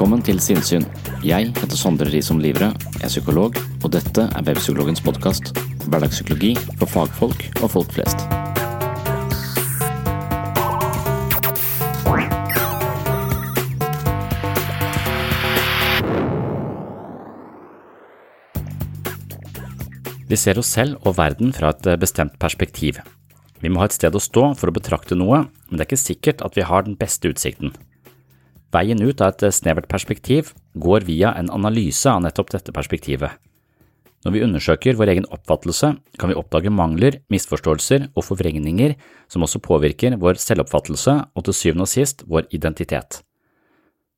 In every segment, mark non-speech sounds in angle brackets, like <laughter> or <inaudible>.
Velkommen til Sinnsyn. Jeg heter Sondre Risom Livre, er psykolog, og dette er Webpsykologens podkast. Hverdagspsykologi for fagfolk og folk flest. Vi ser oss selv og verden fra et bestemt perspektiv. Vi må ha et sted å stå for å betrakte noe, men det er ikke sikkert at vi har den beste utsikten. Veien ut av et snevert perspektiv går via en analyse av nettopp dette perspektivet. Når vi undersøker vår egen oppfattelse, kan vi oppdage mangler, misforståelser og forvrengninger som også påvirker vår selvoppfattelse og til syvende og sist vår identitet.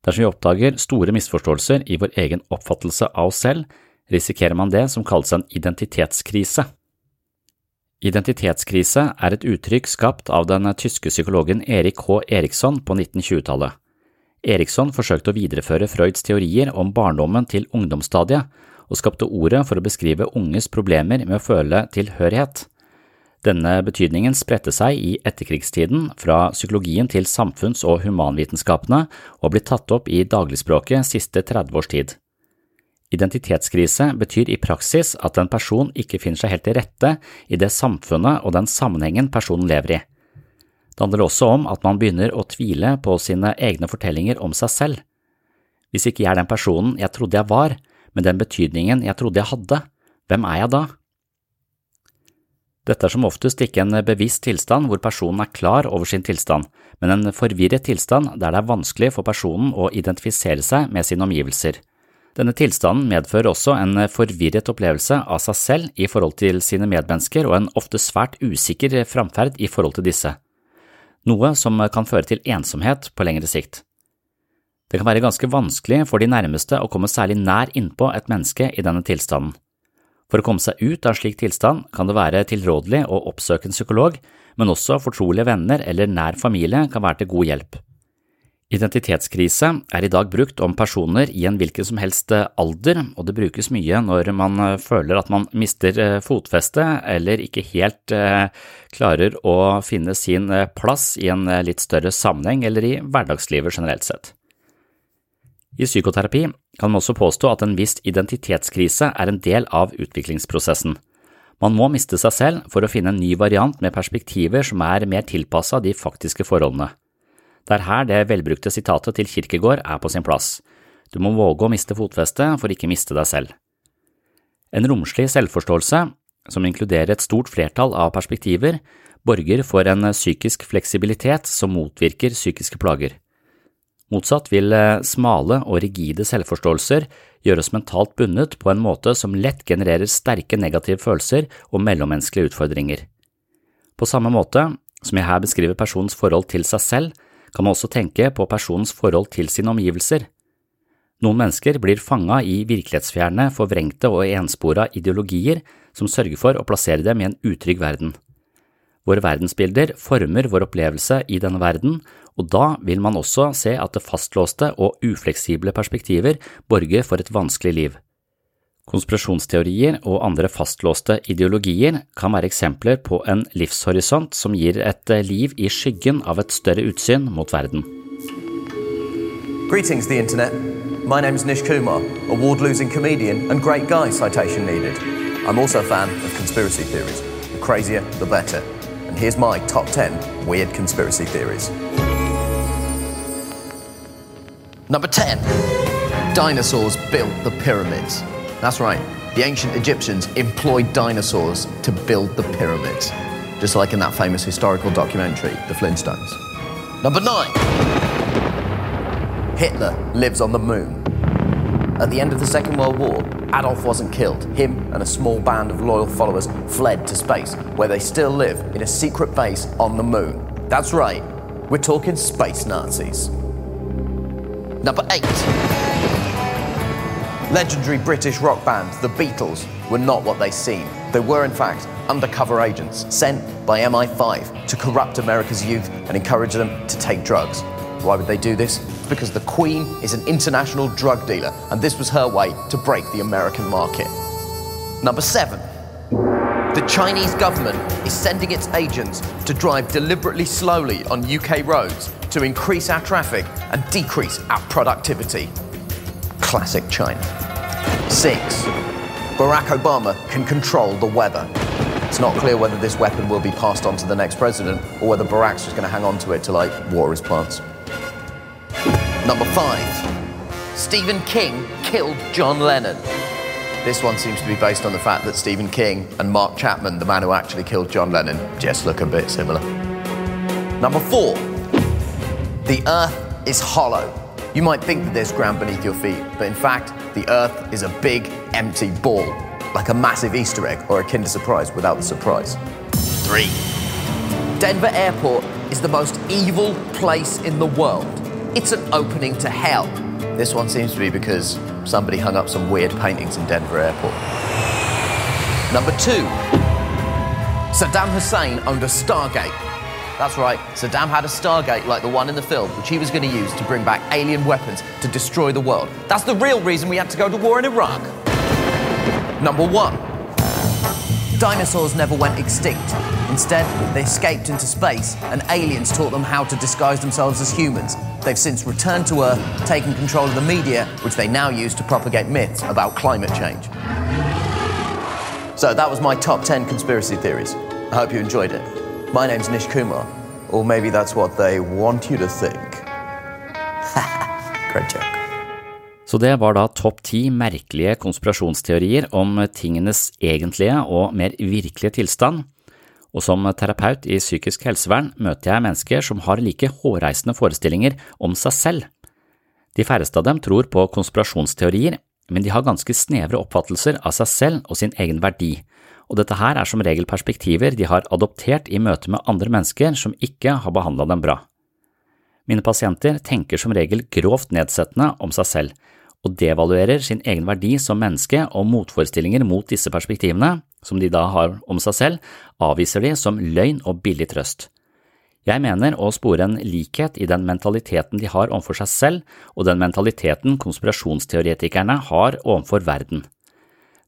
Dersom vi oppdager store misforståelser i vår egen oppfattelse av oss selv, risikerer man det som kalles en identitetskrise. Identitetskrise er et uttrykk skapt av den tyske psykologen Erik H. Eriksson på 1920-tallet. Eriksson forsøkte å videreføre Freuds teorier om barndommen til ungdomsstadiet, og skapte ordet for å beskrive unges problemer med å føle tilhørighet. Denne betydningen spredte seg i etterkrigstiden fra psykologien til samfunns- og humanvitenskapene og har blitt tatt opp i dagligspråket siste 30 års tid. Identitetskrise betyr i praksis at en person ikke finner seg helt til rette i det samfunnet og den sammenhengen personen lever i. Det handler også om at man begynner å tvile på sine egne fortellinger om seg selv. Hvis ikke jeg er den personen jeg trodde jeg var, med den betydningen jeg trodde jeg hadde, hvem er jeg da? Dette er som oftest ikke en bevisst tilstand hvor personen er klar over sin tilstand, men en forvirret tilstand der det er vanskelig for personen å identifisere seg med sine omgivelser. Denne tilstanden medfører også en forvirret opplevelse av seg selv i forhold til sine medmennesker og en ofte svært usikker framferd i forhold til disse noe som kan føre til ensomhet på lengre sikt. Det kan være ganske vanskelig for de nærmeste å komme særlig nær innpå et menneske i denne tilstanden. For å komme seg ut av en slik tilstand kan det være tilrådelig å oppsøke en psykolog, men også fortrolige venner eller nær familie kan være til god hjelp. Identitetskrise er i dag brukt om personer i en hvilken som helst eh, alder, og det brukes mye når man eh, føler at man mister fotfeste fotfestet eller ikke helt klarer å finne sin plass i en litt større sammenheng eller i hverdagslivet generelt sett. I psykoterapi kan man også påstå at en viss identitetskrise er en del av utviklingsprosessen. Man må miste seg selv for å finne en ny variant med perspektiver som er mer tilpassa de faktiske forholdene. Det er her det velbrukte sitatet til Kirkegård er på sin plass. Du må våge å miste fotfestet for ikke miste deg selv. En romslig selvforståelse, som inkluderer et stort flertall av perspektiver, borger for en psykisk fleksibilitet som motvirker psykiske plager. Motsatt vil eh, smale og rigide selvforståelser gjøre oss mentalt bundet på en måte som lett genererer sterke negative følelser og mellommenneskelige utfordringer. På samme måte som jeg her beskriver personens forhold til seg selv, kan man også tenke på personens forhold til sine omgivelser. Noen mennesker blir fanga i virkelighetsfjerne, forvrengte og enspora ideologier som sørger for å plassere dem i en utrygg verden. Våre verdensbilder former vår opplevelse i denne verden, og da vil man også se at det fastlåste og ufleksible perspektiver borger for et vanskelig liv. Konspirasjonsteorier og andre fastlåste ideologier kan være eksempler på en livshorisont som gir et liv i skyggen av et større utsyn mot verden. Greetings, the internet. My name's Nish Kumar, award losing comedian and great guy, citation needed. I'm also a fan of conspiracy theories. The crazier, the better. And here's my top 10 weird conspiracy theories. Number 10 Dinosaurs built the pyramids. That's right, the ancient Egyptians employed dinosaurs to build the pyramids. Just like in that famous historical documentary, The Flintstones. Number 9 Hitler lives on the moon. At the end of the Second World War, Adolf wasn't killed. Him and a small band of loyal followers fled to space, where they still live in a secret base on the moon. That's right, we're talking space Nazis. Number 8. Legendary British rock band, the Beatles, were not what they seem. They were, in fact, undercover agents sent by MI5 to corrupt America's youth and encourage them to take drugs. Why would they do this? Because the Queen is an international drug dealer, and this was her way to break the American market. Number seven. The Chinese government is sending its agents to drive deliberately slowly on UK roads to increase our traffic and decrease our productivity. Classic China. Six. Barack Obama can control the weather. It's not clear whether this weapon will be passed on to the next president or whether Barack's just going to hang on to it to like water his plants. Number five, Stephen King killed John Lennon. This one seems to be based on the fact that Stephen King and Mark Chapman, the man who actually killed John Lennon, just look a bit similar. Number four, the earth is hollow. You might think that there's ground beneath your feet, but in fact, the earth is a big, empty ball, like a massive Easter egg or a Kinder Surprise without the surprise. Three, Denver Airport is the most evil place in the world. It's an opening to hell. This one seems to be because somebody hung up some weird paintings in Denver Airport. Number two, Saddam Hussein owned a Stargate. That's right, Saddam had a Stargate like the one in the film, which he was going to use to bring back alien weapons to destroy the world. That's the real reason we had to go to war in Iraq. Number one, dinosaurs never went extinct. Instead, they escaped into space, and aliens taught them how to disguise themselves as humans. They've since returned to Earth, taken control of the media, which they now use to propagate myths about climate change. So that was my top 10 conspiracy theories. I hope you enjoyed it. My name's Nish Kumar, or maybe that's what they want you to think. <laughs> Great joke. Så det var da topp ti merkelige konspirasjonsteorier om tingenes egentlige og mer virkelige tilstand. Og som terapeut i psykisk helsevern møter jeg mennesker som har like hårreisende forestillinger om seg selv. De færreste av dem tror på konspirasjonsteorier, men de har ganske snevre oppfattelser av seg selv og sin egen verdi, og dette her er som regel perspektiver de har adoptert i møte med andre mennesker som ikke har behandla dem bra. Mine pasienter tenker som regel grovt nedsettende om seg selv, og devaluerer sin egen verdi som menneske og motforestillinger mot disse perspektivene, som de da har om seg selv, avviser de som løgn og billig trøst. Jeg mener å spore en likhet i den mentaliteten de har overfor seg selv, og den mentaliteten konspirasjonsteoretikerne har overfor verden.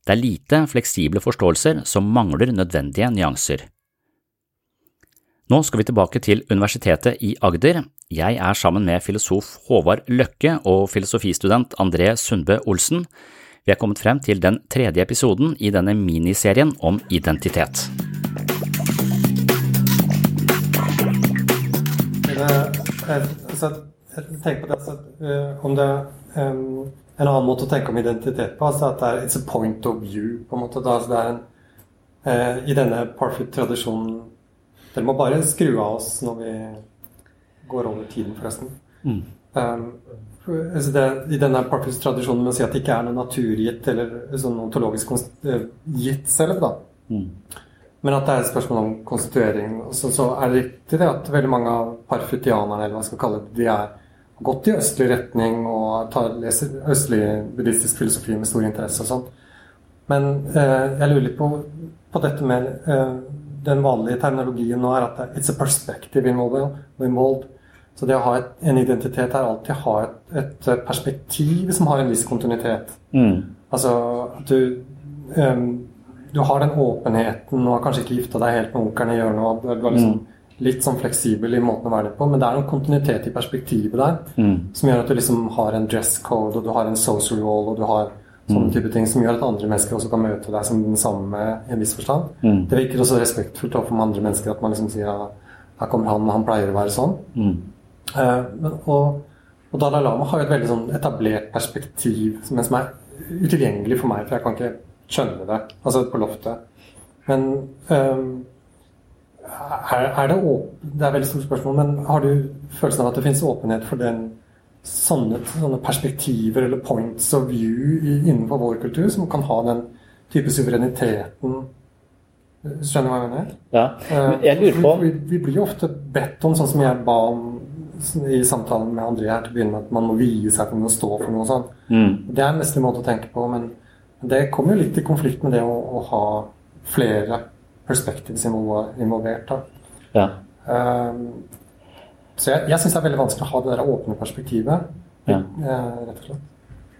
Det er lite fleksible forståelser som mangler nødvendige nyanser. Nå skal vi tilbake til Universitetet i Agder. Jeg er sammen med filosof Håvard Løkke og filosofistudent André Sundbø Olsen. Vi er kommet frem til den tredje episoden i denne miniserien om identitet. altså, jeg tenker på det altså, om det um, En annen måte å tenke om identitet på altså at det er it's a point of view. på en måte. Da, altså, det er en, eh, I denne Parfit-tradisjonen Dere må bare skru av oss når vi går over tiden, forresten. Mm. Um, altså det, I denne Parfit-tradisjonen med å si at det ikke er noe naturgitt eller sånn ontologisk gitt selv. da. Mm. Men at det er et spørsmål om konstituering. Så, så er det riktig det at veldig mange av parfutianerne eller hva skal kalle det, de er gått i østlig retning og tar, leser østlig buddhistisk filosofi med stor interesse og sånn. Men eh, jeg lurer litt på, på dette med eh, den vanlige terminologien nå er at det, it's a perspective involved. Så det å ha et, en identitet er alltid å ha et, et, perspektiv som har en viss kontinuitet. Mm. Altså at du um, Du har den åpenheten og har kanskje ikke gifta deg helt med onkelen i hjørnet. og Du er liksom mm. Litt sånn fleksibel i måten å være det på, men det er en kontinuitet i perspektivet der mm. som gjør at du liksom har en dress code, og du har en social role, og du har sånne mm. type ting som gjør at andre mennesker også kan møte deg som den samme i en viss forstand. Mm. Det virker også respektfullt overfor andre mennesker at man liksom sier ja, her kommer han, han pleier å være sånn. Mm. Uh, og, og, Dalai Lama har jo et veldig sånn etablert perspektiv, men som er utilgjengelig for meg, for jeg kan ikke skjønne det. Altså på loftet. Men um, er, er, det Det er et veldig stort spørsmål, men har du følelsen av at det finnes åpenhet for den sånne, sånne perspektiver eller points of view innenfor vår kultur som kan ha den type suvereniteten Skjønner du hva jeg mener? Ja, jeg lurer på vi, vi, blir jo ofte bedt om, sånn som jeg ba om i samtalen med André her til å begynne med, at man må vie seg til å stå for noe sånt. Mm. Det er en vestlig måte å tenke på, men det kommer jo litt i konflikt med det å, å ha flere perspectives involvert. Ja. Um, så jeg, jeg syns det er veldig vanskelig å ha det der åpne perspektivet, ja. uh, rett og slett.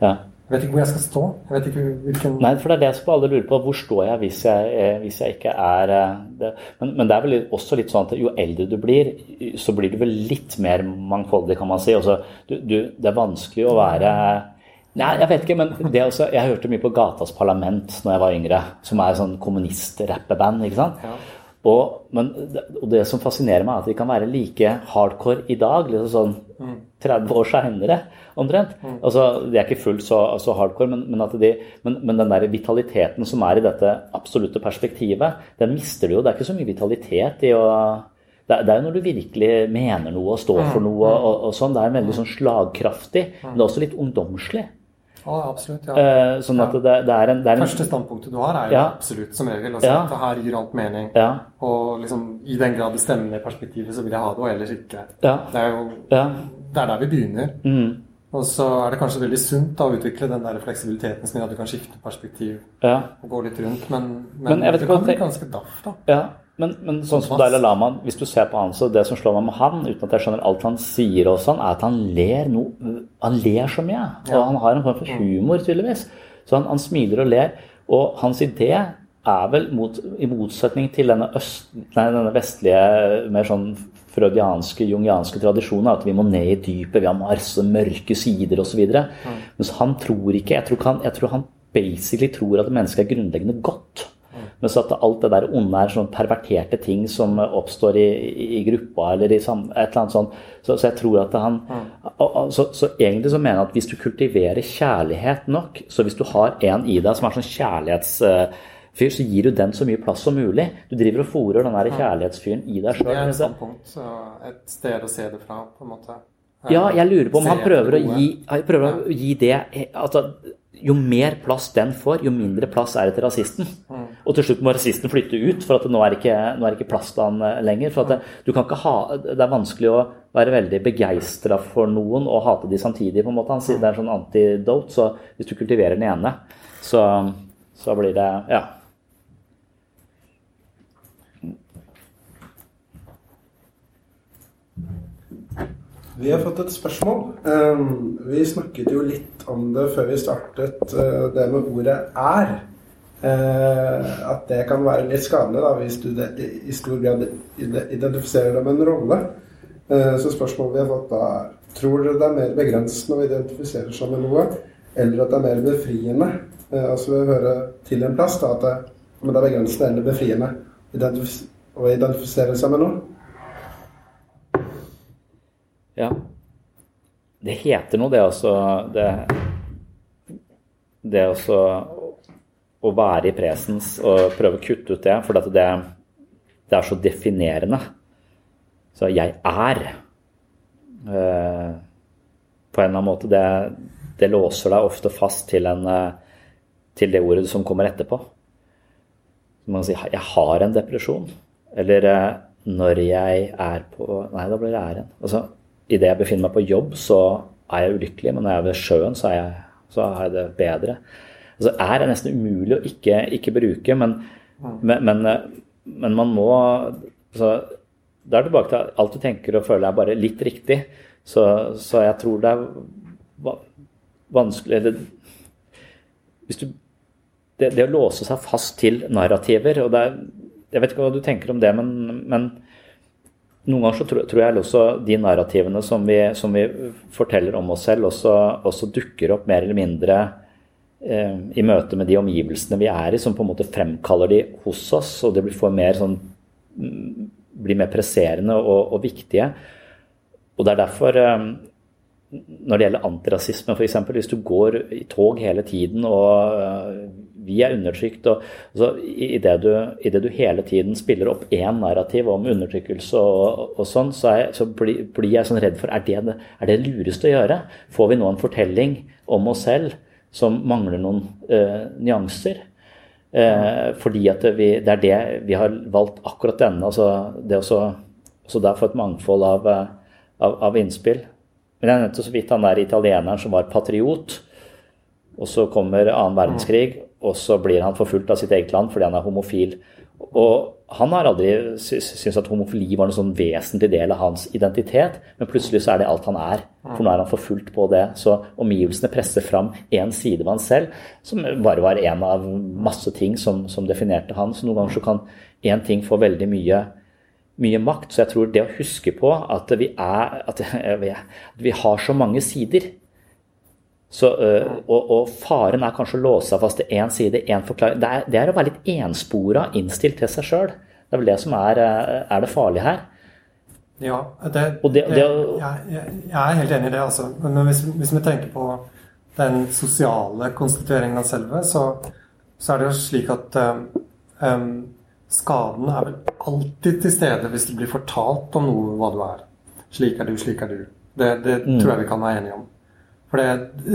Ja. Jeg vet ikke hvor jeg skal stå. Jeg vet ikke hvilken Nei, for det er det som alle lurer på. Hvor står jeg hvis jeg, eh, hvis jeg ikke er eh, det. Men, men, det er vel også litt sånn at jo eldre du blir, så blir du vel litt mer mangfoldig, kan man si. Altså, du, du, det er vanskelig å være Nei, jeg vet ikke, men det også, jeg hørte mye på Gatas Parlament når jeg var yngre, som er sånn kommunist-rappeband. ikke sant? Ja. Og, men, og, det som fascinerer meg, er at de kan være like hardcore i dag, liksom sånn 30 år seinere omtrent. Mm. Altså, De er ikke fullt så, så hardcore, men, men, de, men, men, den der vitaliteten som er i dette absolutte perspektivet, den mister du jo. Det er ikke så mye vitalitet i å det er, jo når du virkelig mener noe og står for noe. og, og sånn, Det er veldig sånn slagkraftig, men det er også litt ungdomslig. Ja, absolutt. ja. Eh, sånn at det, det, er en, det er en Første standpunktet du har, er jo Ja. absolutt som regel. Altså, Ja. at her gir alt mening. Ja. Og liksom, i den grad det stemmer med perspektivet, så vil jeg ha det, og ellers ikke. Ja. Det er jo det er der vi begynner. Mm. Og så er det kanskje veldig sunt da, å utvikle den der fleksibiliteten som gjør at du kan skifte perspektiv Ja. og gå litt rundt. Men, men, Men det kan bli ganske daff, da. Men, men sånn som Dalai Lama, hvis du ser på han, så det som slår meg med han, uten at jeg skjønner alt han sier også, sånn, er at han ler no, Han ler så mye. Og han har en form for humor, tydeligvis. Så han, han smiler og ler. Og hans idé er vel, mot, i motsetning til denne, øst, nei, denne vestlige, mer sånn freudianske, jungianske tradisjonen, at vi må ned i dypet, vi har masse mørke sider osv. Mm. Mens han tror ikke jeg tror, han, jeg tror han basically tror at mennesket er grunnleggende godt. Mens at alt det der onde er sånn perverterte ting som oppstår i, i, i gruppa eller i sam, et eller annet sånt. Så, så jeg tror at han så, så egentlig så mener jeg at hvis du kultiverer kjærlighet nok, så hvis du har en i deg som er sånn kjærlighets fyr, så gir du den så mye plass som mulig. Du driver og fòrer den der kjærlighetsfyren i deg Det er et standpunkt, så et sted å se det fra, på en måte. Ja, jeg lurer på om han prøver å gi, han prøver å gi det altså, Jo mer plass den får, jo mindre plass er det til rasisten. Mm. Og til slutt må rasisten flytte ut, for at nå er ikke, nå er ikke plass til han eh, lenger. For det, ha, det er vanskelig å være veldig begeistra for noen og hate de samtidig. på en måte. Han Det er en sånn antidote, så hvis du kultiverer den ene, så, så blir det Ja. Vi har fått et spørsmål. Um, vi snakket jo litt om det før vi startet, uh, det med ordet 'er'. Uh, at det kan være litt skadelig da, hvis du i, stor grad identifiserer deg med en rolle. Uh, så spørsmålet vi har fått da er Tror dere det er mer begrensende å identifisere seg med noe, eller at det er mer befriende? Uh, altså vi hører til en plass da, at det, det er begrensende eller befriende å identifisere seg med noe. Ja. Det heter noe, det også Det, det også å være i presens og prøve å kutte ut det, for det, det er så definerende. Så jeg er eh, På en eller annen måte det, det låser deg ofte fast til, en, eh, til det ordet som kommer etterpå. Man kan si 'jeg har en depresjon', eller eh, 'når jeg er på Nei, da blir det æren. Altså, idet jeg befinner meg på jobb, så er jeg ulykkelig, men når jeg er ved sjøen, så, er jeg, så jeg det bedre. Altså, er det nesten umulig å ikke, ikke bruke, men, men, men, men, man må altså, Da er det tilbake til alt du tenker og føler er bare litt riktig. Så, så jeg tror det er vanskelig det, hvis du, det, det, å låse seg fast til narrativer og er, Jeg vet ikke hva du tenker om det, men, men noen ganger så tror, tror, jeg også de narrativene som vi, som vi forteller om oss selv, også, også, dukker opp mer eller mindre eh, i møte med de omgivelsene vi er i, som på en måte fremkaller de hos oss, og det blir, mer, sånn, mm, blir mer presserende og, og, viktige. Og det er derfor eh, når det gjelder antirasisme, f.eks. Hvis du går i tog hele tiden og uh, vi er undertrykt og altså, Idet du, i det du hele tiden spiller opp én narrativ om undertrykkelse og, og sånn, så, er, så blir, blir, jeg sånn redd for er det, er det lureste å gjøre? Får vi nå en fortelling om oss selv som mangler noen uh, nyanser? Uh, fordi at vi, det er det vi har valgt akkurat denne. altså Det også, også der få et mangfold av, av, av innspill. Men jeg nevnte så vidt han der italieneren som var patriot. Og så kommer annen verdenskrig, og så blir han forfulgt av sitt eget land fordi han er homofil. Og han har aldri syntes at homofili var noen sånn vesentlig del av hans identitet, men plutselig så er det alt han er. For nå er han forfulgt på det. Så omgivelsene presser fram én side av han selv, som bare var en av masse ting som, som definerte han. Så noen ganger så kan én ting få veldig mye mye makt. Så jeg tror det å huske på at vi, er, at <laughs> vi har så mange sider så, og, og, faren er kanskje å låse seg fast til én side, én forklaring. Det er, det er, å være litt enspora, innstilt til seg sjøl. Det er vel det som er, er det farlige her. Ja, det, det, det jeg, jeg, er helt enig i det. altså. Men hvis, hvis, vi tenker på den sosiale konstitueringen av selve, så, så er det jo slik at um, Skaden er vel alltid til stede hvis det blir fortalt om noe, hva du er. Slik er du, slik er du. Det, det mm. tror jeg vi kan være enige om. For det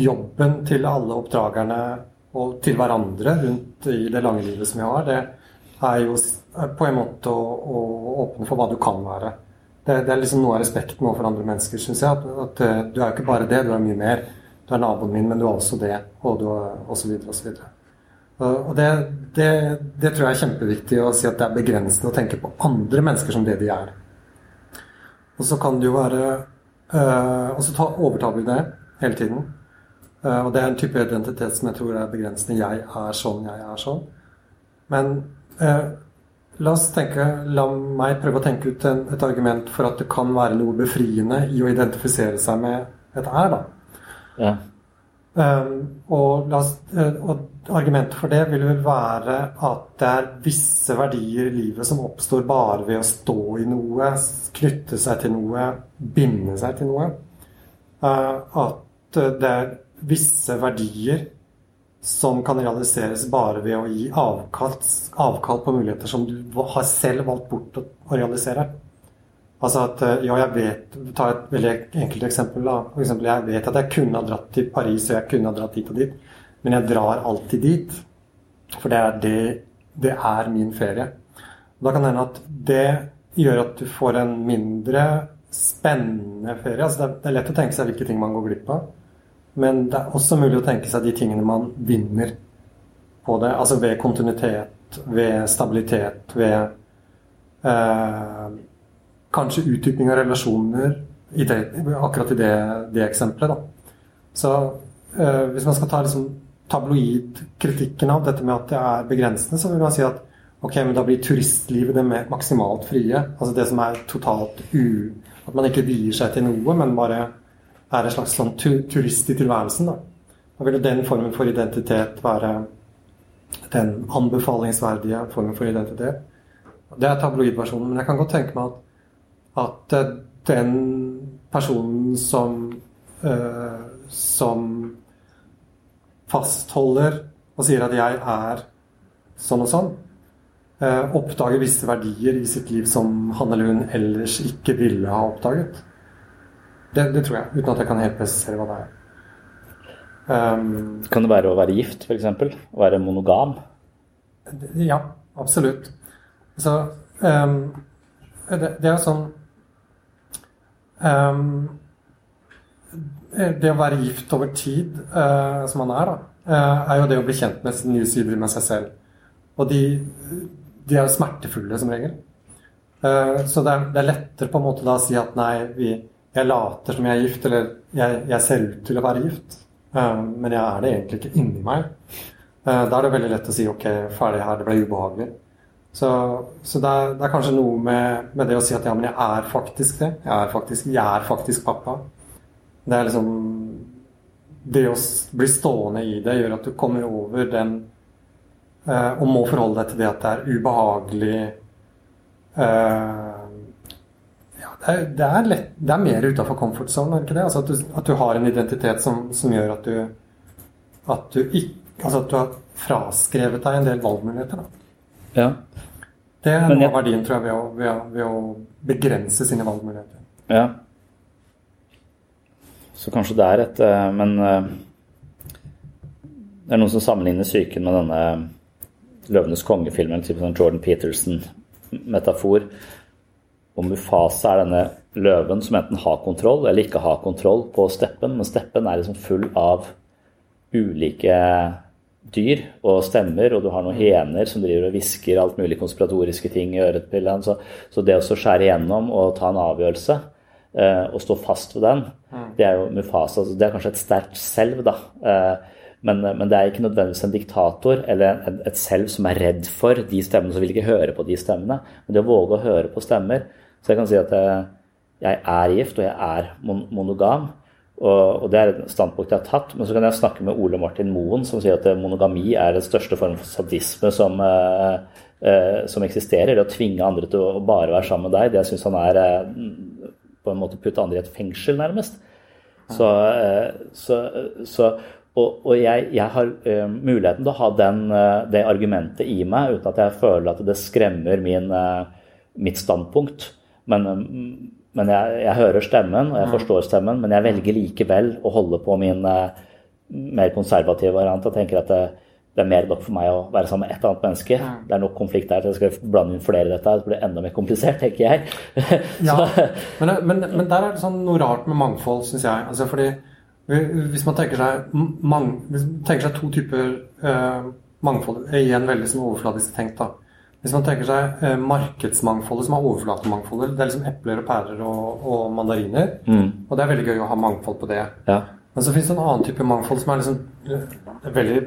jobben til alle oppdragerne og til hverandre rundt i det lange livet som vi har, det er jo på en måte å, å åpne for hva du kan være. Det, det er liksom noe av respekten overfor andre mennesker, syns jeg. At, at, eh, du er jo ikke bare det, du er mye mer. Du er naboen min, men du er også det, og du er osv. osv. Og det, det, det, tror jeg er kjempeviktig å si at det er begrensende å tenke på andre mennesker som det de er. Og så kan det jo være øh, Og så ta, overtar vi det hele tiden. Uh, og det er en type identitet som jeg tror er begrensende. Jeg er sånn, jeg er sånn. Men uh, la oss tenke La meg prøve å tenke ut en, et argument for at det kan være noe befriende i å identifisere seg med et er, da. Ja. Um, og, oss, uh, og, argumentet for det vil vel være at det er visse verdier i livet som oppstår bare ved å stå i noe, knytte seg til noe, binde seg til noe. Uh, at det er visse verdier som kan realiseres bare ved å gi avkall, avkall på muligheter som du har selv valgt bort å, realisere. Altså at eh, ja, jeg vet Ta et veldig enkelt eksempel. da. For eksempel, jeg vet at jeg kunne ha dratt til Paris, og jeg kunne ha dratt dit og dit. Men jeg drar alltid dit. For det er, det, det er min ferie. Da kan det hende at det gjør at du får en mindre spennende ferie. Altså det er lett å tenke seg hvilke ting man går glipp av. Men det er også mulig å tenke seg de tingene man vinner på det. Altså ved kontinuitet, ved stabilitet, ved eh, kanskje utdypning av relasjoner i det, akkurat i det, det eksempelet. Da. Så eh, hvis man skal ta liksom, tabloidkritikken av dette med at det er begrensende, så vil man si at ok, men da blir turistlivet det mer maksimalt frie. Altså det som er totalt u... At man ikke vier seg til noe, men bare er en slags sånn tu turist i tilværelsen. Da. da vil den formen for identitet være den anbefalingsverdige formen for identitet. Det er tabloidversjonen. Men jeg kan godt tenke meg at at eh, den personen som øh, som fastholder og sier at 'jeg er sånn og sånn', øh, oppdager visse verdier i sitt liv som han eller hun ellers ikke ville ha oppdaget. Det, det tror jeg, uten at jeg kan helt presisere hva det er. Um, kan det være å være gift, f.eks.? Å være monogam? Ja, absolutt. Så um, det, det, er sånn um, Det å være gift over tid, uh, som man er, da, uh, er jo det å bli kjent med nye sider med seg selv. Og de, de er jo smertefulle, som regel. Uh, så det er, det er, lettere på en måte da å si at nei, vi, jeg later som jeg er gift, eller jeg, jeg ser ut til å være gift, men jeg er det egentlig ikke inni meg. da er det veldig lett å si ok, ferdig her, det ble ubehagelig. Så, så det, er, det, er, kanskje noe med, med, det å si at ja, men jeg er faktisk det. Jeg er faktisk, jeg er faktisk pappa. Det er liksom Det å bli stående i det gjør at du kommer over den eh, og må forholde deg til det at det er ubehagelig eh, ja, det, er, lett, det er mer utafor comfort zone, er ikke det? Altså at du, at du har en identitet som, som, gjør at du at du ikke Altså at du har fraskrevet deg en del valgmuligheter. Da. Ja. Det er noe av verdien, tror jeg, ved å, ved, å, ved å, begrense sine valgmuligheter. Ja. Så kanskje det er et eh, Men eh, det er noen som sammenligner psyken med denne 'Løvenes konge'-filmen, type sånn Jordan Peterson-metafor. Og Mufasa er denne løven som enten har kontroll eller ikke har kontroll på steppen, men steppen er liksom full av ulike dyr og stemmer, og du har noen hyener som driver og hvisker alt mulig konspiratoriske ting i øret til ham. Så, så, det å skjære igjennom og ta en avgjørelse eh, og stå fast ved den, mm. det er jo Mufasa. Det er kanskje et sterkt selv, da. Eh, men, men, det er ikke nødvendigvis en diktator eller et selv som er redd for de stemmene, som vil ikke høre på de stemmene. Men det å våge å høre på stemmer. Så jeg kan si at jeg, eh, er gift, og jeg er monogam. Og, Det er et standpunkt jeg har tatt. Men så kan jeg snakke med Ole Martin Moen, som sier at monogami er den største formen for sadisme som, eh, eh, som eksisterer. Det å tvinge andre til å bare være sammen med deg, det syns han er eh, på en måte putte andre i et fengsel, nærmest. Så, eh, så, så og, og jeg, jeg, har muligheten til å ha den, det argumentet i meg uten at jeg føler at det skremmer min, mitt standpunkt. Men men jeg, jeg, hører stemmen, og jeg mm. forstår stemmen, men jeg velger likevel å holde på min uh, mer konservative variant og tenker at det, det, er mer nok for meg å være sammen med ett annet menneske. Ja. Det er nok konflikt der til jeg skal blande inn flere i dette. Det blir enda mer komplisert, tenker jeg. <laughs> ja, men, men, men, der er det sånn noe rart med mangfold, syns jeg. Altså fordi hvis man tenker seg, mang, hvis man tenker seg to typer uh, mangfold, igjen veldig sånn overfladisk tenkt, da. Hvis man tenker seg eh, markedsmangfoldet som er overflatemangfoldet, det er liksom epler og pærer og, og mandariner. Mm. Og det er veldig gøy å ha mangfold på det. Ja. Men så fins det en annen type mangfold som er liksom er veldig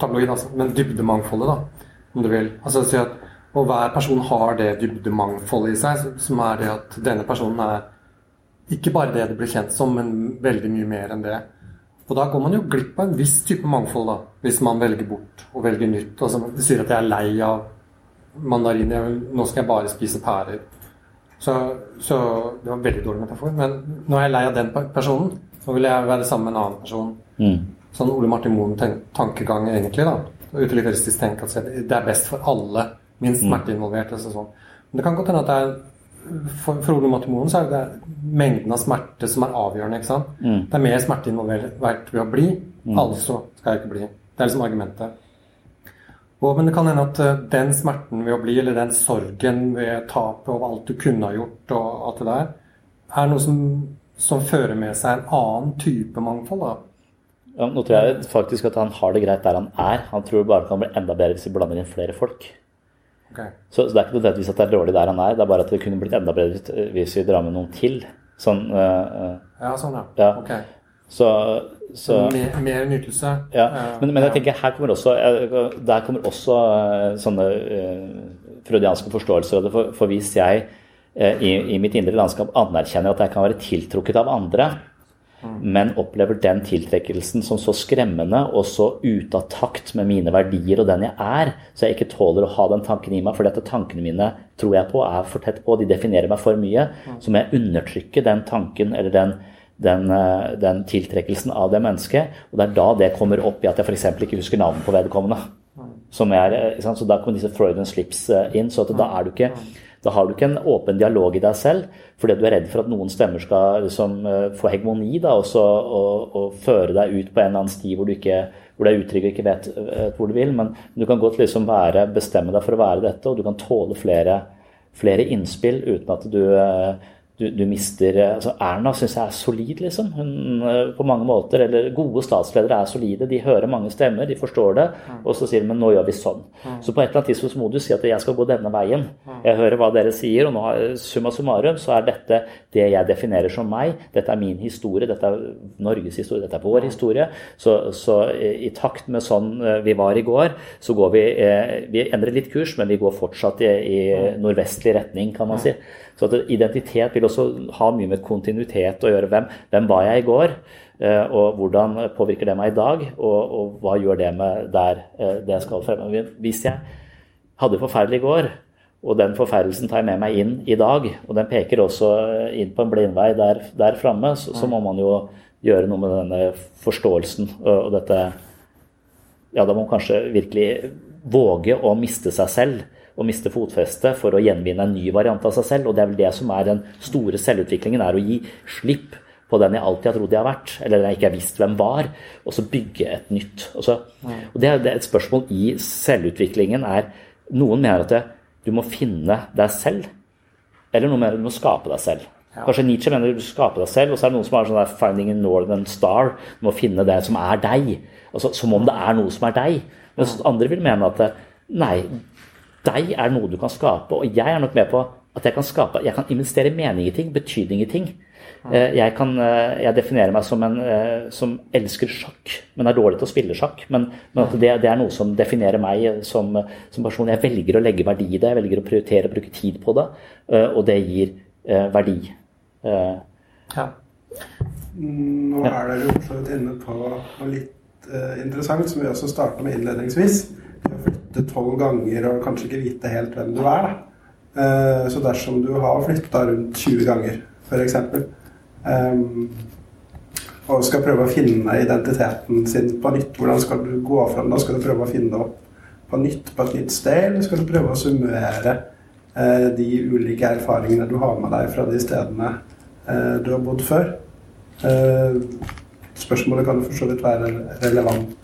tabloid, altså, men dybdemangfoldet, da, om du vil. Altså si at Og hver person har det dybdemangfoldet i seg, som er det at denne personen er ikke bare det det blir kjent som, men veldig mye mer enn det. Og da går man jo glipp av en viss type mangfold, da, hvis man velger bort og velger nytt. Altså, det sier at jeg er lei av mandariner. Nå skal jeg bare spise pærer. Så, så, det var en veldig dårlig metafor. Men nå er jeg lei av den personen. Så vil jeg være sammen med en annen person. Mm. Sånn Ole Martin Moen-tankegang, egentlig. da Utilitaristisk tenk at det er best for alle. Minst mm. smerte involvert. Altså sånn. Men det kan godt hende at det er for, for Ole Martin Moen så er det mengden av smerte som er avgjørende. ikke sant? Mm. Det er mer smerte involvert ved å bli, mm. altså skal jeg ikke bli. Det er liksom argumentet. Og, men det kan hende at eh, den smerten ved å bli, eller den sorgen ved tapet og alt du kunne ha gjort, og alt det der, er noe som, som fører med seg en annen type mangfold. da. Ja, nå tror jeg faktisk at han har det greit der han er. Han tror det bare kan bli enda bedre hvis vi blander inn flere folk. Okay. Så, så, det er ikke nødvendigvis at det er dårlig der han er, det er bare at det kunne blitt enda bedre hvis vi drar med noen til. Sånn, uh, ja, sånn, ja. ja. Okay. Så, så, mer, mer nytelse. Ja, men, men, jeg tenker her kommer også, der kommer også eh, sånne uh, freudianske forståelser. For, for hvis jeg uh, i, i, mitt indre landskap anerkjenner at jeg kan være tiltrukket av andre, mm. men opplever den tiltrekkelsen som så skremmende og så ute av takt med mine verdier og den jeg er, så jeg ikke tåler å ha den tanken i meg, fordi at tankene mine tror jeg på er for tett på, de definerer meg for mye, mm. så må jeg undertrykke den tanken eller den den, eh, den, tiltrekkelsen av det mennesket. Og det er da det kommer opp i at jeg f.eks. ikke husker navnet på vedkommende. Er, eh, så Da kommer disse Freudian slips eh, inn. så da, ikke, da har du ikke en åpen dialog i deg selv, fordi du er redd for at noen stemmer skal liksom, få hegemoni da, også, og, og, føre deg ut på en eller annen sti hvor du, ikke, hvor du er utrygg og ikke vet, hvor du vil. Men du kan godt liksom være, bestemme deg for å være dette, og du kan tåle flere, flere innspill uten at du du, du, mister altså Erna syns jeg er solid, liksom. Hun eh, på mange måter, eller Gode statsledere er solide. De hører mange stemmer, de forstår det, og så sier de men nå gjør vi sånn. Så på et eller annet tidspunkt må du si at jeg skal gå denne veien. Jeg hører hva dere sier, og nå summa summarum så er dette det jeg definerer som meg. Dette er min historie, dette er Norges historie, dette er vår historie. Så, så i takt med sånn eh, vi var i går, så går vi eh, Vi endrer litt kurs, men vi går fortsatt i, i nordvestlig retning, kan man si. Så at identitet vil også ha mye med kontinuitet å gjøre. Hvem, hvem var jeg i går? Eh, og hvordan påvirker det meg i dag? Og, og hva gjør det med der eh, det skal fremme? Hvis jeg hadde forferdelig i går, og den forferdelsen tar jeg med meg inn i dag, og den peker også inn på en blindvei der, der framme, så, så, må man jo gjøre noe med denne forståelsen og dette Ja, da må man kanskje virkelig våge å miste seg selv å miste fotfestet for å gjenvinne en ny variant av seg selv. Og det er vel det som er den store selvutviklingen, er å gi slipp på den jeg alltid har trodd jeg har vært, eller den jeg ikke har visst hvem var, og så bygge et nytt. Og, så, og det, er et spørsmål i selvutviklingen er Noen mener at det, du må finne deg selv, eller noen mener at du må skape deg selv. Kanskje Nietzsche mener du skaper deg selv, og så er det noen som har sånn der 'finding a northern star'. Du må finne det som er deg. Altså, som om det er noe som er deg. Mens andre vil mene at nei, deg er noe du kan skape. Og jeg er nok med på at jeg kan skape Jeg kan investere mening i ting, betydning i ting. Eh, jeg, kan, eh, jeg definerer meg som en eh, som elsker sjakk, men er dårlig til å spille sjakk. Men, men at det, det, er noe som definerer meg som, som, person. Jeg velger å legge verdi i det, jeg velger å prioritere å bruke tid på det, og det gir verdi. Ja. Nå er dere jo for inne på noe litt interessant, som vi også starta med innledningsvis flytte tolv ganger og kanskje ikke vite helt hvem du er. Da. Eh, så dersom du har flytta rundt 20 ganger, f.eks., um, og skal prøve å finne identiteten sin på nytt, hvordan skal du gå fram da? Skal du prøve å finne opp på nytt på et nytt sted, eller skal du prøve å summere eh, de ulike erfaringene du har med deg fra de stedene eh, du har bodd før? Spørsmålet kan for så vidt være relevant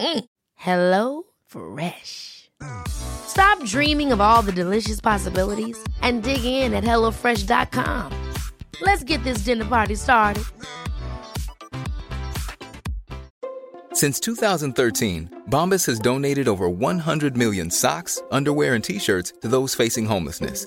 Mm. Hello Fresh. Stop dreaming of all the delicious possibilities and dig in at HelloFresh.com. Let's get this dinner party started. Since 2013, Bombas has donated over 100 million socks, underwear, and t shirts to those facing homelessness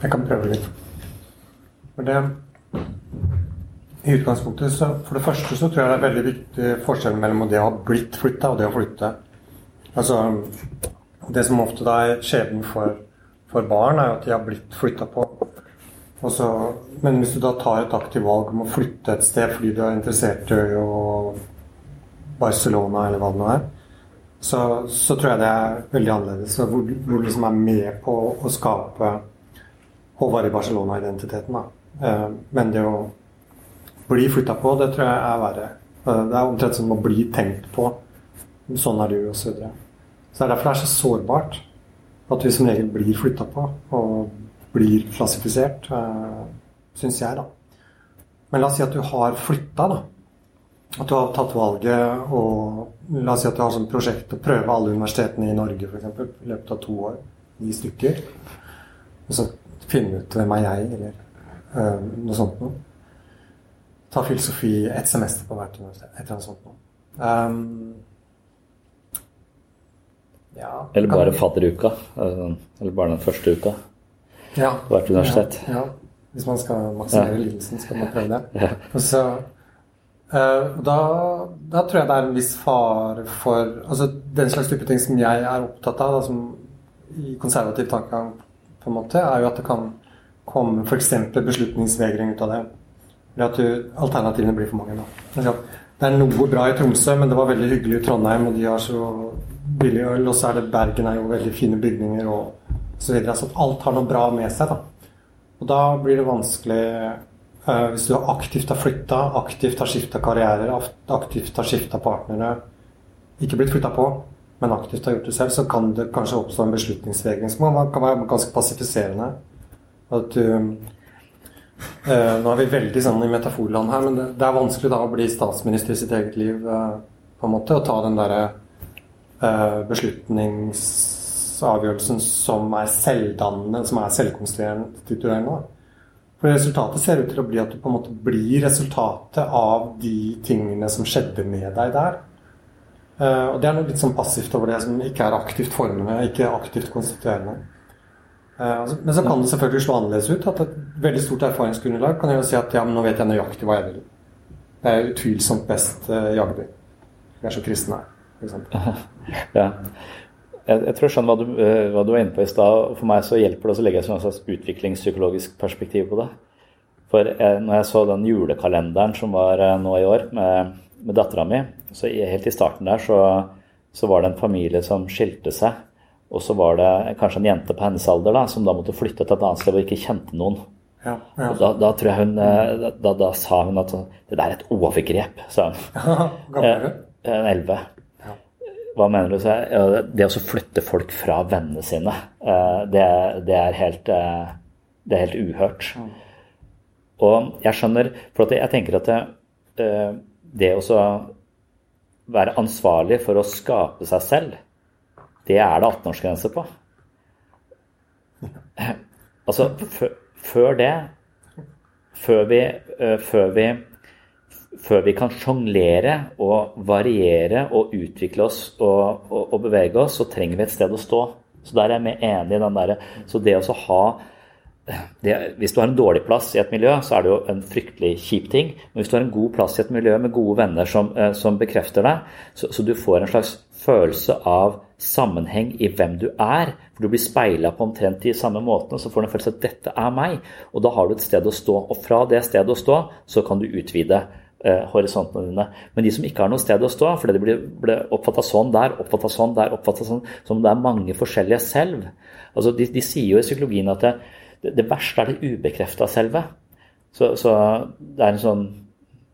Jeg kan prøve litt. For det I utgangspunktet så For det første så tror jeg det er veldig viktig forskjell mellom det å ha blitt flytta og det å flytte. Altså Det som ofte da er skjebnen for, for, barn, er at de har blitt flytta på. Så, men hvis du da tar et aktivt valg om å flytte et sted fordi du er interessert i å Barcelona eller hva det nå er, så, så, tror jeg det er veldig annerledes. Hvor du liksom er med på å skape Håvard Barcelona-identiteten. Eh, men det å bli flytta på, det tror jeg er verre. Eh, det er omtrent som å bli tenkt på. Sånn er du, osv. Så, så det er derfor det er så sårbart at vi som regel blir flytta på og blir klassifisert, eh, syns jeg, da. Men la oss si at du har flytta, da. At du har tatt valget og La oss si at du har som prosjekt å prøve alle universitetene i Norge f.eks. i løpet av to år. Ni stykker. Og så finne ut hvem er jeg, eller uh, noe sånt noe. Ta filosofi ett semester på hvert universitet. Et eller annet sånt noe. Um, ja, Eller bare fadderuka. altså, Eller bare den første uka ja, på hvert universitet. Ja, ja. Hvis man skal maksimere lidelsen, skal man prøve det. Og så, uh, da, da tror jeg det er en viss fare for altså Den slags type ting som jeg er opptatt av, da, som i konservativ tankegang, på en måte, er jo at det kan komme f.eks. beslutningsvegring ut av det. Eller at du, alternativene blir for mange. Da. Det er noe bra i Tromsø, men det var veldig hyggelig i Trondheim, og de har så billig øl, og så er det Bergen er jo veldig fine bygninger og så videre. Så alt har noe bra med seg, da. Og da blir det vanskelig uh, hvis du aktivt har flytta, aktivt har skifta karrierer, aktivt har skifta partnere, ikke blitt flytta på, men aktivt har gjort det selv, så kan det kanskje oppstå en beslutningsvegring som kan- være ganske passifiserende. At du eh, Nå er vi veldig sånn i metaforland her, men det, det er vanskelig da å bli statsminister i sitt eget liv, eh, på en måte, og ta den derre eh, beslutningsavgjørelsen som er selvdannende, som er selvkonstituerende. For resultatet ser ut til å bli at du på en måte blir resultatet av de tingene som skjedde med deg der. Eh, og det er noe litt sånn passivt over det som ikke er aktivt formende, ikke aktivt konstituerende. Eh, altså- men så kan det selvfølgelig slå annerledes ut. At et veldig stort erfaringsgrunnlag kan jo si at ja, men nå vet jeg nøyaktig hva jeg vil. Det er utvilsomt best uh, Jagerby. Jeg er så kristen her, f.eks. <laughs> Ja. Jeg, jeg tror skjønner hva du, eh, hva du var inne på i stad. For meg så hjelper det å legge et sånn slags utviklingspsykologisk perspektiv på det. For jeg, når jeg så den julekalenderen som var eh, nå i år med, med dattera mi, så helt i starten der så, så var det en familie som skilte seg. Og så var det kanskje en jente på hennes alder da, som da måtte flytte til et annet sted og ikke kjente noen. Ja, ja. Og da, da tror jeg hun eh, da, da sa hun at det der er et overgrep, sa hun. <laughs> Gammel er du? Eh, elleve. Hva mener du? Så jeg, ja, det å så flytte folk fra vennene sine, eh, det, det er helt Det er helt uhørt. Og jeg skjønner For jeg tenker at det, det å være ansvarlig for å skape seg selv, det er det 18-årsgrense på. Altså, før- det Før vi, eh, før vi før vi kan sjonglere og variere og utvikle oss og, og, og bevege oss, så trenger vi et sted å stå. Så der er jeg med enig i den derre Så det å ha det, Hvis du har en dårlig plass i et miljø, så er det jo en fryktelig kjip ting. Men hvis du har en god plass i et miljø med gode venner som, eh, som bekrefter deg, så, så du får en slags følelse av sammenheng i hvem du er. For du blir speila på omtrent de samme måtene, så får du en følelse av at dette er meg. Og da har du et sted å stå. Og fra det stedet å stå, så kan du utvide eh, horisontene dine. Men de som ikke har noe sted å stå, fordi det blir, blir oppfatta sånn der, oppfatta sånn der, oppfatta sånn, som om det er mange forskjellige selv. Altså, de, de sier jo i psykologien at det, det, det verste er det ubekrefta selve. Så, så det er en sånn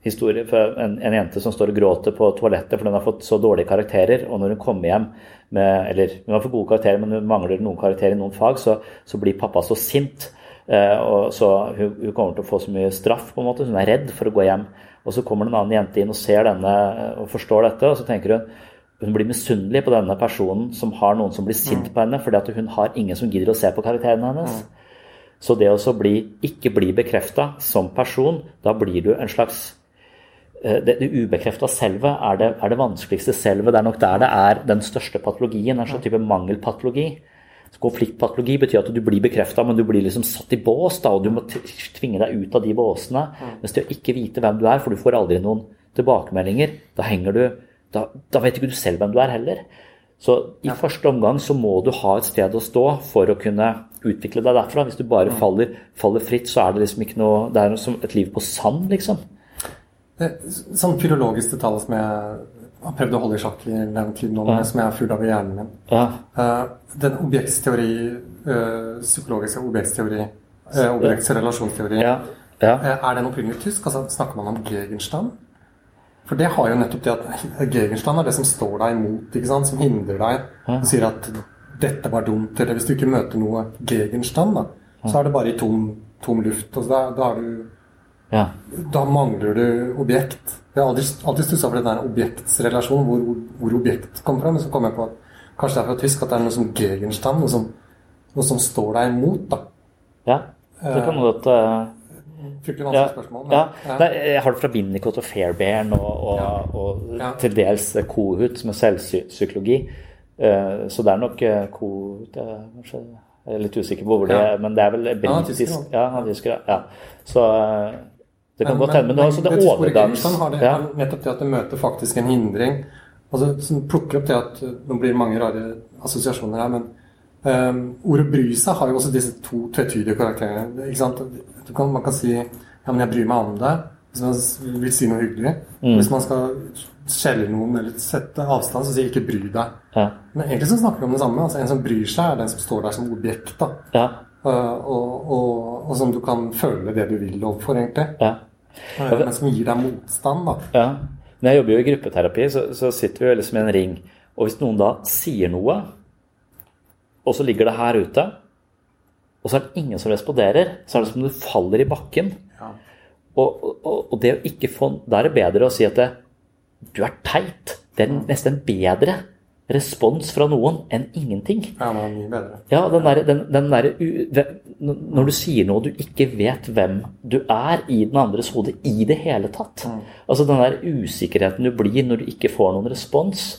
historie for en, en jente som står og gråter på toalettet fordi hun har fått så dårlige karakterer, og når hun kommer hjem med Eller hun har fått gode karakterer, men hun mangler noen karakterer i noen fag, så, så blir pappa så sint. Eh, og så hun, hun kommer til å få så mye straff, på en måte, hun er redd for å gå hjem. Og så kommer det en annen jente inn og ser denne og forstår dette, og så tenker hun hun blir misunnelig på denne personen som har noen som blir sint på henne, fordi hun har ingen som gidder å se på karakterene hennes. Så det å bli, ikke bli bekrefta som person, da blir du en slags eh, det, det ubekrefta selve er det, er det vanskeligste selve. Det er nok der det er den største patologien. En slags type mangelpatologi. Så Konfliktpatologi betyr at du blir bekrefta, men du blir liksom satt i bås, da, og du må tvinge deg ut av de båsene. Mens det å ikke vite hvem du er, for du får aldri noen tilbakemeldinger, da henger du Da, da vet ikke du selv hvem du er heller. Så i første omgang så må du ha et sted å stå for å kunne utvikle deg derfra. Hvis du bare faller, faller fritt, så er det liksom ikke noe Det er som et liv på sand, liksom. Det, sånn filologisk detalj som jeg har prøvd å holde i sjakk i den tiden nå, Ja. som jeg er full av i hjernen min. Ja. uh, den objektsteori, uh, psykologiske objektsteori, uh, objektsrelasjonsteori, Ja. ja. eh, er den opprinnelig tysk? Altså, snakker man om Gegenstand? For det har jo nettopp det at <laughs> Gegenstand er det som står deg imot, som hindrer deg. Og sier at 'dette var dumt', eller hvis du ikke møter noe Gegenstand, da, så er det bare i tom, tom luft. Altså, da, da har du Ja. Da mangler du objekt. Jeg har alltid, alltid stussa for den der objektsrelasjonen, hvor, hvor, hvor objekt kommer fra. Men så kom jeg på at kanskje det er fra tysk at det er noe som Gegenstand, noe som, noe som står deg imot. da. ja. Det kan godt uh, Fryktelig ja, vanskelig spørsmål. ja. ja. Nei, jeg har det fra Winnicott og Fairbairn og, og, og Ja. til dels Kohut, som er selvpsykologi. Eh, så det er nok eh, Kohut jeg er kanskje jeg er litt usikker på hvor det er, men det er vel britisk. Ja, han er tysker, ja. Så eh, det kan Men- godt hende. Men men også det er overgangs... Har det, Ja. nettopp det at det møter faktisk en hindring. Altså, som plukker opp det at det Nå blir det mange rare assosiasjoner her, men um, ordet bry seg har jo også disse to tvetydige karakterene. Ikke kan, man kan si ja, men jeg bryr meg om det, hvis man vil si noe hyggelig. Mm. Hvis man skal skjelle noen eller sette avstand, så sier ikke bry deg. Ja. Men egentlig så snakker vi om det samme. Altså, en som bryr seg, er den som står der som objekt. da. Ja. Uh, og, og, og som du kan føle det du vil overfor, egentlig. ja. Uh, men som gir deg motstand, da. Ja. Når jeg jobber jo i gruppeterapi, så, så sitter vi jo liksom i en ring. Og hvis noen da sier noe, og så ligger det her ute, og så er det ingen som responderer, så er det som om du faller i bakken. Og, og, og det å ikke få Da er det bedre å si at det, du er teit. Det er nesten en bedre respons fra noen enn ingenting. Ja, men mye bedre. Ja, den der, den, den der, Når du sier noe du ikke vet hvem du er i den andres hode i det hele tatt. Altså Den der usikkerheten du blir når du ikke får noen respons.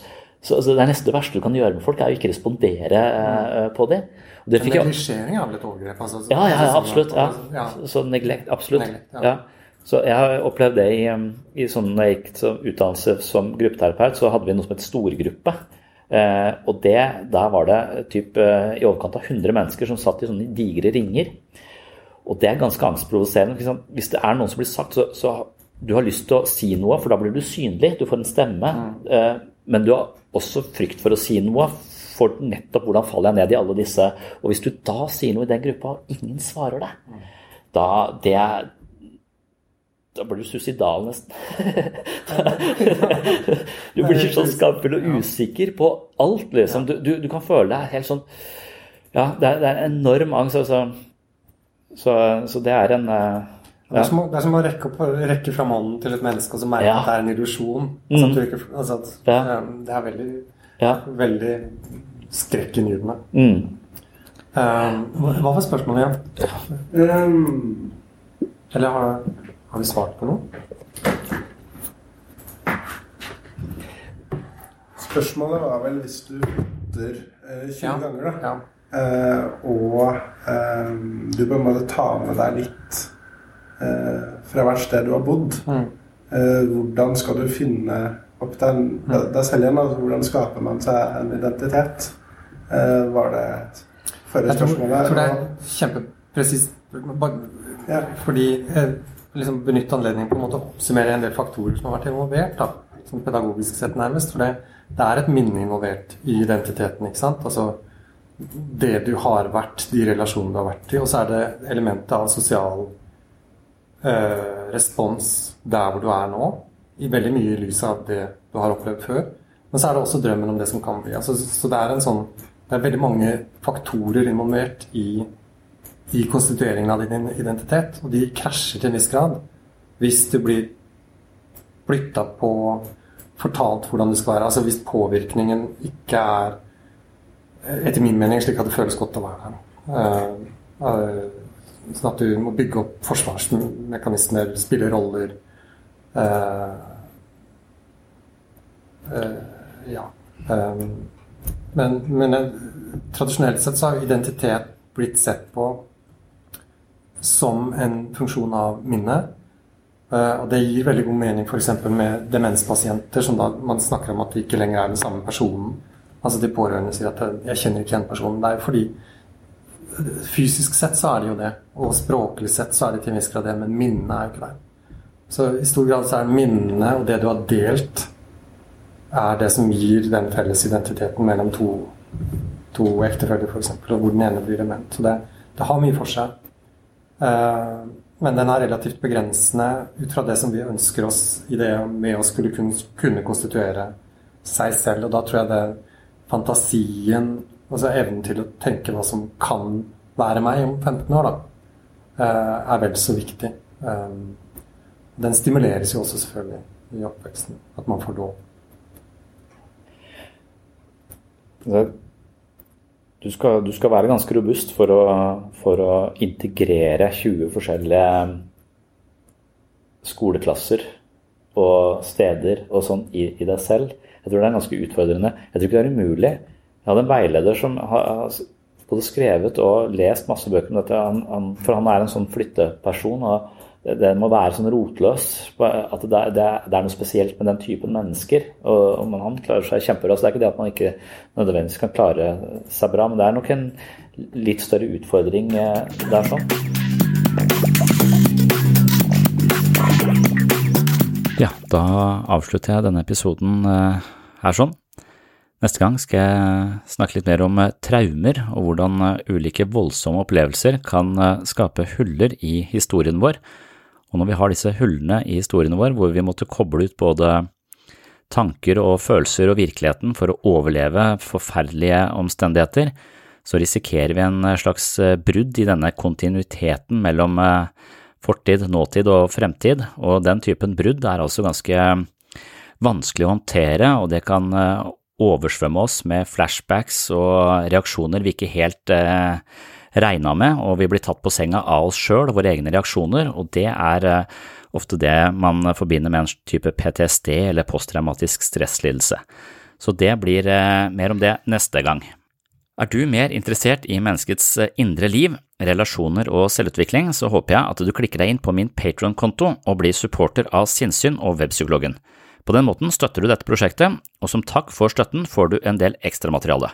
Så altså, Det er nesten det verste du kan gjøre med folk, er å ikke respondere mm. på det. Og det er fikk neglisjering er vel et overgrep? Altså, ja, ja, ja, sånn- absolutt. Ja. ja. Så, neglekt, absolutt. Neglekt, ja. Så jeg har opplevd det i, um, i sånn når jeg gikk som utdannelse som gruppeterapeut, så hadde vi noe som het storgruppe. Eh, og det, der var det typ, eh, i overkant av 100 mennesker som satt i sånne digre ringer. Og det er ganske angstprovoserende. Hvis det er noen som blir sagt, så, så du har lyst til å si noe, for da blir du synlig. Du får en stemme. Eh, men du har også frykt for å si noe. For nettopp hvordan faller jeg ned i alle disse. Og hvis du da sier noe i den gruppa, og ingen svarer deg, da det er da blir du suicidal, nesten. <laughs> du blir sånn skamfull og usikker på alt, liksom. Du, du, du kan føle deg helt sånn Ja, det er, det er enorm angst. Altså. Så, så det er en eh, Det, er som, det er som å rekke, opp, rekke fram hånden til et menneske og så merke Ja. at det er en illusjon. Altså, Mm. altså Ja. det er veldig, Ja. veldig skrekkinngytende. Mm. Um, hva hva var spørsmålet igjen? Um, Eller har, har vi svart på noe? spørsmålet var vel hvis du putter eh, 20 Ja. ganger, da. Ja. Eh, og eh, du på en måte tar med deg litt fra hvert sted du har bodd. Mm. Eh, hvordan skal du finne opp den deg selv igjen? Altså, hvordan skaper man seg en identitet? Eh, var det forrige spørsmål jeg tror det er kjempepresist. Ja. Fordi liksom benytte anledningen på en måte å oppsummere en del faktorer som har vært involvert. da, Sånn pedagogisk sett nærmest. For det, det er et minne involvert i identiteten. ikke sant? Altså det du har vært, de relasjonene du har vært i. Og så er det elementet av sosial eh, respons der hvor du er nå. I veldig mye i lys av det du har opplevd før. Men så er det også drømmen om det som kan bli. Altså, så det er en sånn det er veldig mange faktorer involvert i, i konstitueringen av din identitet. Og de krasjer til en viss grad. Hvis du blir flytta på fortalt hvordan det skal være. Altså hvis påvirkningen ikke er etter min mening slik at det føles godt å være her. Uh, eh, sånn at du må bygge opp forsvarsmekanismer, spille roller. Uh, uh, ja. Um, men, men tradisjonelt sett så har identitet blitt sett på som en funksjon av minne. Uh, og det gir veldig god mening f.eks. med demenspasienter, som da man snakker om at de ikke lenger er den samme personen. Altså de pårørende sier at 'jeg kjenner ikke igjen personen'. Det er jo fordi fysisk sett så er det jo det, og språklig sett så er det til en viss grad det, men minnet er jo ikke der. Så i stor grad så er minnet og det du har delt, er det som gir den felles identiteten mellom to, to ektefeller, f.eks., og hvor den ene blir dement. Så det, det har mye for seg. Eh, men den er relativt begrensende ut fra det som vi ønsker oss i det med å skulle kunne, konstituere seg selv. Og da tror jeg det fantasien, altså evnen til å tenke hva som kan være meg om 15 år, da, eh, er vel så viktig. Eh, Den stimuleres jo også selvfølgelig i oppveksten, at man får lov. Du skal, du skal være ganske robust for å, for å integrere 20 forskjellige skoleklasser og steder og sånn i, i, deg selv. Jeg tror det er ganske utfordrende. Jeg tror ikke det er umulig. Jeg hadde en veileder som har både skrevet og lest masse bøker om dette, han, han, for han er en sånn flytteperson. og det må være sånn rotløs. At det, det, det, er noe spesielt med den typen mennesker. Og, og han klarer seg kjempebra. Så det er ikke det at man ikke nødvendigvis kan klare seg bra, men det er nok en litt større utfordring eh, der sånn. Ja, da avslutter jeg denne episoden eh, her sånn. Neste gang skal jeg snakke litt mer om eh, traumer og hvordan ulike voldsomme opplevelser kan skape huller i historien vår. Og når vi har disse hullene i historien vår hvor vi måtte koble ut både tanker og følelser og virkeligheten for å overleve forferdelige omstendigheter, så risikerer vi en slags eh, brudd i denne kontinuiteten mellom eh, fortid, nåtid og fremtid, og den typen brudd er altså ganske vanskelig å håndtere, og det kan eh, oversvømme oss med flashbacks og reaksjoner vi ikke helt eh, regna med, og vi blir tatt på senga av oss sjøl våre egne reaksjoner, og det er eh, ofte det man forbinder med en type PTSD eller posttraumatisk stresslidelse. Så det blir eh, mer om det neste gang. Er du mer interessert i menneskets eh, indre liv, relasjoner og selvutvikling, så håper jeg at du klikker deg inn på min Patron-konto og blir supporter av Sinnsyn og Webpsykologen. På den måten støtter du dette prosjektet, og som takk for støtten får du en del ekstramateriale.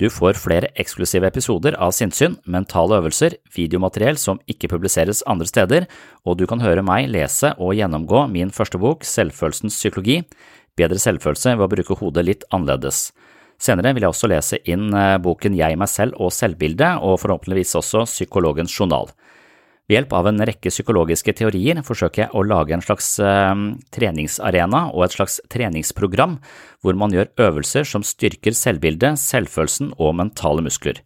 Du får flere eksklusive episoder av Sinnsyn, mentale øvelser, videomateriell som ikke publiseres andre steder, og du kan høre meg lese og gjennomgå min første bok, Selvfølelsens psykologi, Bedre selvfølelse ved å bruke hodet litt annerledes. Senere vil jeg også lese inn eh, boken Jeg, meg selv og selvbildet, og forhåpentligvis også Psykologens journal. Ved hjelp av en rekke psykologiske teorier forsøker jeg å lage en slags eh, treningsarena og et slags treningsprogram hvor man gjør øvelser som styrker selvbildet, selvfølelsen og mentale muskler.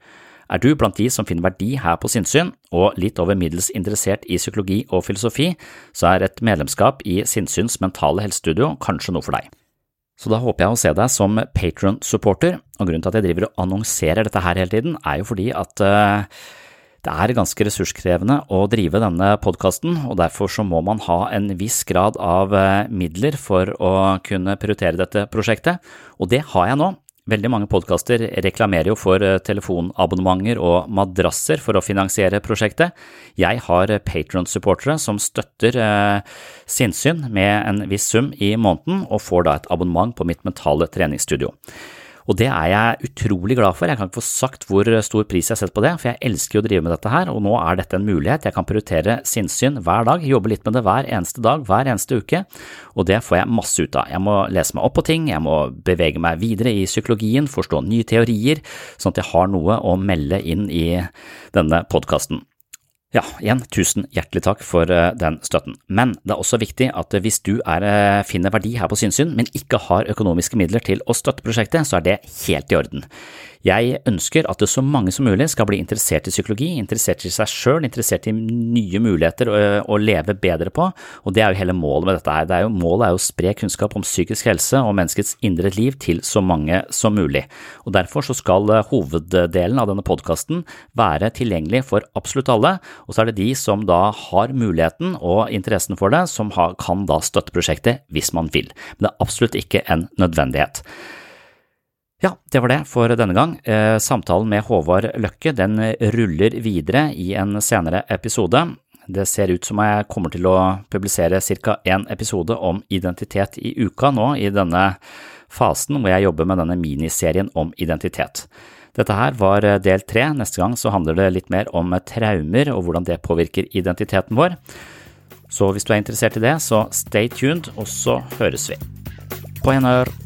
Er du blant de som finner verdi her på sinnssyn, og litt over middels interessert i psykologi og filosofi, så er et medlemskap i Sinnssyns mentale helsestudio kanskje noe for deg. Så da håper jeg å se deg som patron-supporter, og grunnen til at jeg driver og annonserer dette her hele tiden, er jo fordi at uh, det er ganske ressurskrevende å drive denne podkasten, og derfor så må man ha en viss grad av eh, midler for å kunne prioritere dette prosjektet, og det har jeg nå. Veldig mange podkaster reklamerer jo for eh, telefonabonnementer og madrasser for å finansiere prosjektet. Jeg har Patron-supportere som støtter eh, sinnssyn med en viss sum i måneden, og får da et abonnement på mitt mentale treningsstudio. Og det er jeg utrolig glad for. Jeg kan ikke få sagt hvor stor pris jeg setter på det, for jeg elsker å drive med dette her, og nå er dette en mulighet. Jeg kan prioritere sinnssyn hver dag, jobbe litt med det hver eneste dag, hver eneste uke, og det får jeg masse ut av. Jeg må lese meg opp på ting, jeg må bevege meg videre i psykologien, forstå nye teorier, sånn at jeg har noe å melde inn i denne podkasten. Ja, igjen, tusen hjertelig takk for eh, den støtten. Men det er også viktig at hvis du er, eh, finner verdi her på Sinnsyn, men ikke har økonomiske midler til å støtte prosjektet, så er det helt i orden. Jeg ønsker at det så mange som mulig skal bli interessert i psykologi, interessert i seg selv, interessert i nye muligheter å, å, leve bedre på, og det er jo hele målet med dette her. Det er jo, målet er å spre kunnskap om psykisk helse og menneskets indre liv til så mange som mulig. Og Derfor så skal eh, hoveddelen av denne podkasten være tilgjengelig for absolutt alle, og så er det de som da har muligheten og interessen for det, som har, kan da støtte prosjektet hvis man vil. Men det er absolutt ikke en nødvendighet. Ja, det var det for denne gang. Eh, samtalen med Håvard Løkke den ruller videre i en senere episode. Det ser ut som jeg kommer til å publisere ca. én episode om identitet i uka nå i denne fasen hvor jeg jobber med denne miniserien om identitet. Dette her var del tre. Neste gang så handler det litt mer om traumer og hvordan det påvirker identiteten vår. Så hvis du er interessert i det, så stay tuned, og så høres vi. På gjenhør.